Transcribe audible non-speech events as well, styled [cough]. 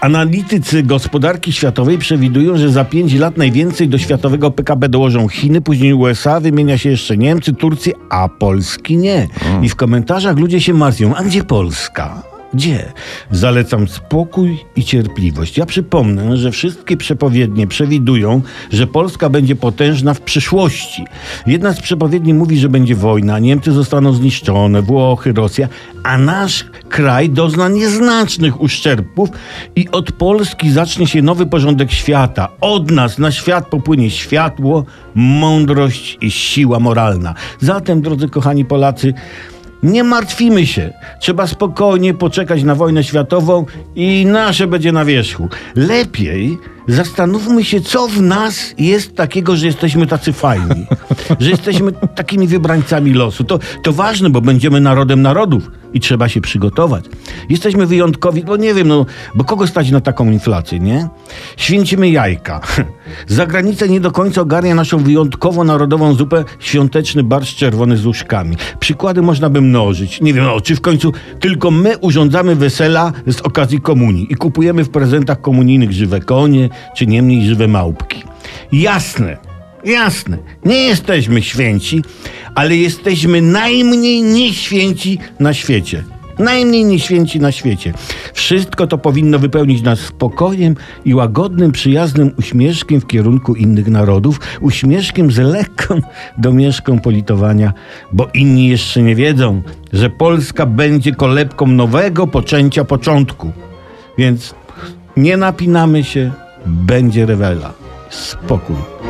Analitycy gospodarki światowej przewidują, że za 5 lat najwięcej do światowego PKB dołożą Chiny, później USA, wymienia się jeszcze Niemcy, Turcja, a Polski nie. I w komentarzach ludzie się martwią, a gdzie Polska? Gdzie? Zalecam spokój i cierpliwość. Ja przypomnę, że wszystkie przepowiednie przewidują, że Polska będzie potężna w przyszłości. Jedna z przepowiedni mówi, że będzie wojna, Niemcy zostaną zniszczone, Włochy, Rosja, a nasz kraj dozna nieznacznych uszczerbków i od Polski zacznie się nowy porządek świata. Od nas na świat popłynie światło, mądrość i siła moralna. Zatem, drodzy kochani Polacy, nie martwimy się. Trzeba spokojnie poczekać na wojnę światową i nasze będzie na wierzchu. Lepiej zastanówmy się, co w nas jest takiego, że jesteśmy tacy fajni. [laughs] Że jesteśmy takimi wybrańcami losu. To, to ważne, bo będziemy narodem narodów i trzeba się przygotować. Jesteśmy wyjątkowi, bo nie wiem, no, bo kogo stać na taką inflację, nie? Święcimy jajka. [laughs] Zagranica nie do końca ogarnia naszą wyjątkowo narodową zupę świąteczny barszcz czerwony z łóżkami. Przykłady można by mnożyć. Nie wiem, no, czy w końcu tylko my urządzamy wesela z okazji komunii i kupujemy w prezentach komunijnych żywe konie, czy niemniej żywe małpki. Jasne, Jasne, nie jesteśmy święci, ale jesteśmy najmniej nieświęci na świecie. Najmniej nieświęci na świecie. Wszystko to powinno wypełnić nas spokojem i łagodnym, przyjaznym uśmieszkiem w kierunku innych narodów, uśmieszkiem z lekką domieszką politowania, bo inni jeszcze nie wiedzą, że Polska będzie kolebką nowego poczęcia początku. Więc nie napinamy się, będzie rewela. Spokój.